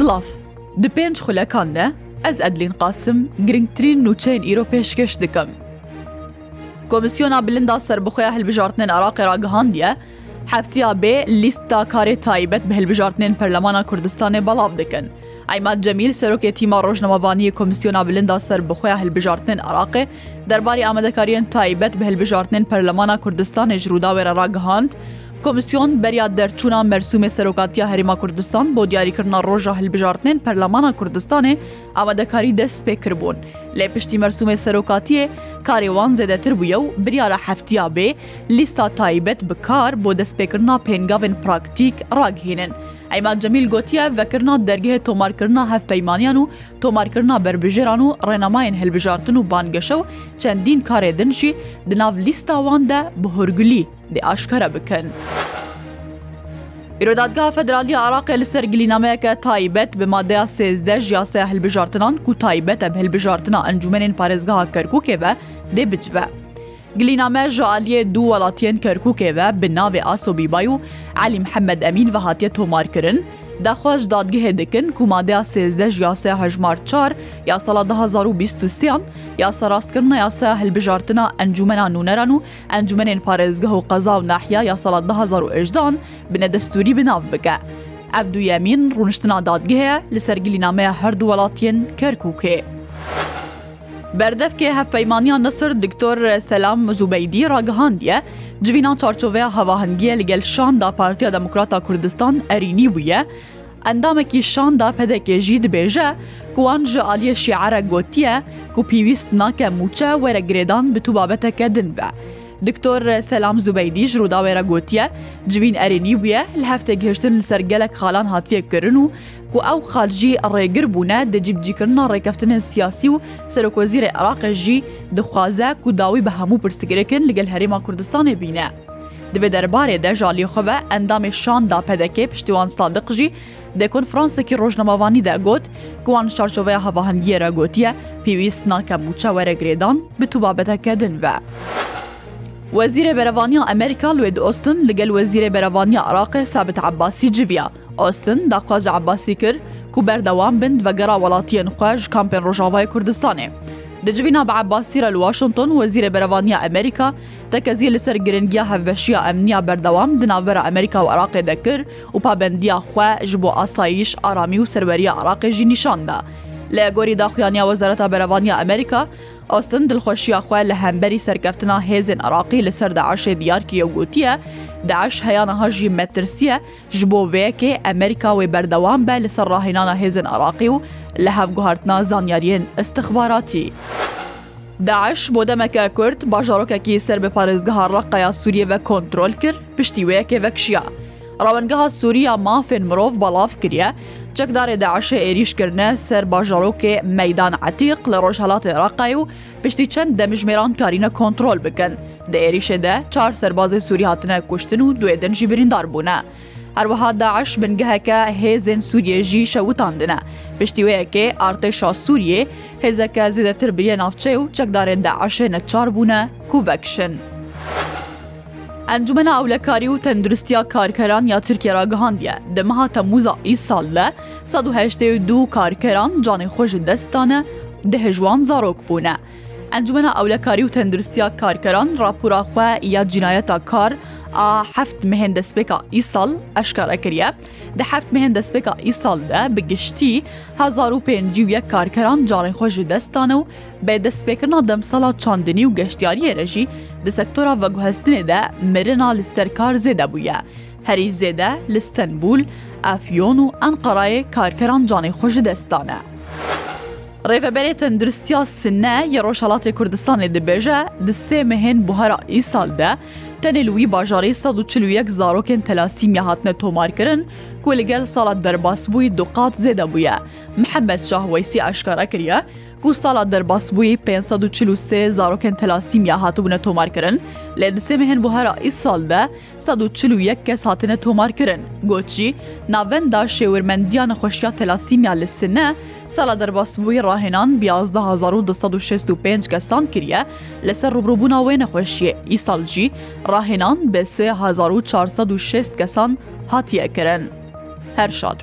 سلااف دی پێنج خولەکان دە ئەس ئەدلین قاسم گرنگترین نوچەین ئیرۆ پێشکەش دکەم. کۆمیسیۆنا بلندا سربخۆیە هەلبژارتنێن عراقی راگەهاندە، هەفتیا بێ لیستا کارێ تایبەت بە هەلبژارتنێن پەرلەمانە کوردستانی بەڵاو دەکەن. ئەیمات جەمیل سەرۆکێتیما ڕۆژنەوەبانی کۆمیسیۆنا بلندا سەر بخۆیە هەلبژارتنێن عراقێ دەرباری ئامادەکاریان تایبەت بە هەلبژارتنێن پەرلەمانە کوردستانی ژرووداوێرە ڕاگەهاند، کۆمیسیۆن بەریا دەرچوونا مەرسومێ سەرۆکاتیا هەریما کوردستان بۆ دیاریکردنا ڕۆژە هەلبژارتنێن پەرلەمانە کوردستانێ ئامادەکاری دەست پێکردبوون لێ پشتی مەرسومێ سەرۆکاتیە کارێوان زێدەتر بووە و بریارە هەفتیا بێ لیستا تایبەت بکار بۆ دەستپێکردنا پێنگاوێن پراکتیک ڕاگهێنن. ئەیماد جەمیل گوتیە ڤکردنا دەرگەهێ تۆمارکردنا هەف پەیمانیان و تۆمارکردنا بربژێران و ڕێنەماین هەلبژارتن و بانگەشە و چەندین کارێدنشی دناو لیستاواندا بە هۆرگلی دێ ئاشکەرە بکەن. ئرۆدادگا فدرالی عراقی لەسەر گلینامەیەکە تایبەت بە مادەیە سێزدە ژیاسە هەلبژارتنان و تایبەتە هەلبژارتنا ئەنجومێنین پارێزگاها کەرککێ بە دێ بچبە. گلینامە ji aliyê du welatiyên Kerkûkê ve bi navê Asobîbay û Elî Mehemmed Emîn ve hatiye tomarkirin, دەخواش دادگehê dikin ku madeya sêzde ji yasaya hejmar çar ya sala 2023yan yasa rastkirina yasaya hilbijartina encumena nûneran û encummenên parêzgeh û qeza û nehiya ya sala 2023dan bine destûrî binav bike. Ev duyemîn rûniştina dadgeheye li sergilînameya her du welatiyên Kerkûkê. Berdevkê hevpeymaniya Nisir Diktor Selam Zubeydî ragihandiye, civînan çarçoveya hevahingiye li gel şanda Partiya Demokrata Kurdistan erînî bûye, endamekî şanda pedekê jî dibêje, kuwan ji aliyê şiare gotiye ku pîwîst nake mûçe were girêdan bi tu babeteke din be. دکتۆر سەسلام زوبەیدیش ڕووداوێرە گوتیە جوین ئەرێنی بووە لە هەفتە گەشتن لەسەر گەلک خاڵان هاتیە کردن و کو ئەو خارجی ڕێگر بوونە دەجیبجیکردنە ڕێکەفتنە سیاسی و سەرۆکۆزیرە عراقەژی دخوازە و داوی بە هەموو پرسیگرەکن لەگەل هەرێما کوردستانێ بینە. دبێ دەربارێ دەژالی خۆبە ئەندامی شاندا پەدەکێ پشتیوان سادقژی دەکۆن فرانسەکی ڕۆژنەماوانی دەگوت گوان شارچۆڤەیە هەواهنگگیێرە گوتیە پێویست ناکەم وچە وەرەگرێدان بتوبابەتەکە دنبە. Wezîrê Berevaniya Amerîka Lwed Austin li gel Wezîrê Berevaniya Iraqê sabit Abbasî civiya. Austin daxwaj Abbasî kir ku berdewam bin vegera welatiyên xwe ji kampên Rojavayê Kurdistanê. Di civîna bi Abbasî re li Washington Wezîrê Berevaniya Amerîka tekezî li ser giringiya hevbeşiya emniya berdewam di navbera Amerîka û Iraqê de kir û pabendiya xwe ji bo asayiş, aramî û serweriya Iraqê jî nîşan da. لە گۆری داخویانیا وەزارەتە بەرەوانیا ئەمریکا ئۆستن دڵخۆشییاخوا لە هەمبەری سەرکەفتنا هێزن عراقی لەسەر داعاشێ دیارکیە گوتیە داعش هەیانە هەژی مەترسیە ژ بۆ وەیەکێ ئەمریکا وێ بەردەوام بە لەسەر ڕاهێنانە هێزن عراقی و لە هەفگوهارتنا زانیاریێن استخباراتی. داعش بۆ دەمەکە کورد باژارۆکەکی سەر بە پارێزگەها ڕقەیە سووریە بە کۆنتترۆل کرد پشتی وەیەکێ وەکشیە. ڕەوەنگەها سووریا مافێن مرۆڤ بەڵاف کریە چەکدارێ داعشە عێریشکردە سەر باژەڕۆکێ مەدان عتیق لە ڕۆژهڵاتی عێراقای و پشتی چەند دەمژمێران کارینە کۆنتترۆل بکەن دە عێریشێدە چار سەربازی سووری هاتنە کوشتن و دوێ دەنجی بریندار بوونە. هەروەها داعش بنگەهەکە هێزن سووریێژی شەوتاندنە پشتی وەیەکێ ئارتێشا سووریێ هێزەکە زیدەتر بریە ناوچێ و چەکدارێ داعشێنە چار بوونە کوڤەکشن. ئەنجومە ئەولەکاری و تەندروستیا کارکەران یا تورکیا راگەهاندیە دەمەها تەموزا ئی ساڵ لە 1992 کارکەران جانێ خۆش دەستانە دهێژوان زارۆک بوونە. ئەنجومە ئەولەکاری و تەندروستیا کارکەران راپوراخوا یا جینایەتە کار هەفت مهێن دەستپێکە ئیساڵ ئەشکارەکریە دە هەفت مهێن دەستپێکە ئیساڵدە بگشتی 1950 کارکەران جارێن خۆشی دەستانە و بێ دەستپێکردنا دەمسەڵا چاندنی و گەشتیاریە رەژی دە سەکتۆرا ڤەگوهستنێدا مرنا لەسەرکار زێدە بووە. هەری زێدە لستەنبول، ئەفیۆن و ئەنقەڕایە کارکەران جانێ خۆشی دەستانە. Rêveberê Tenduristiya Sinne ya Roşalatê Kurdistanê dibêje di sê mehên buhara îsal de, tenê li wî bajarê sad û çilûyek zarokên telasîmiya hatine tomarkirin ku li gel sala derbas bûî doqat zêde bûye. Mihemed Şahweysî eşkara kiriye, کو ساڵا دەرباسبووی 543 زارۆکن تەلاسیمیا هاتبوونە تۆمارکردن لە دسێ مهێن بۆ هەرا ئیس ساڵدا 1940 کەس هاتنە تۆمارکردن گۆچی ناوەندا شێورمەندیانە خۆشیا تەلاسیمیا لەسنە سالا دەرباسبووی ڕاهێنان 1965 کەسان کریە لەسەر ڕوبروبوونا وێ نەخۆشیە ئیسالجی ڕاهێنان بە 3406 کەسان هاتیەکردن هەر شاد.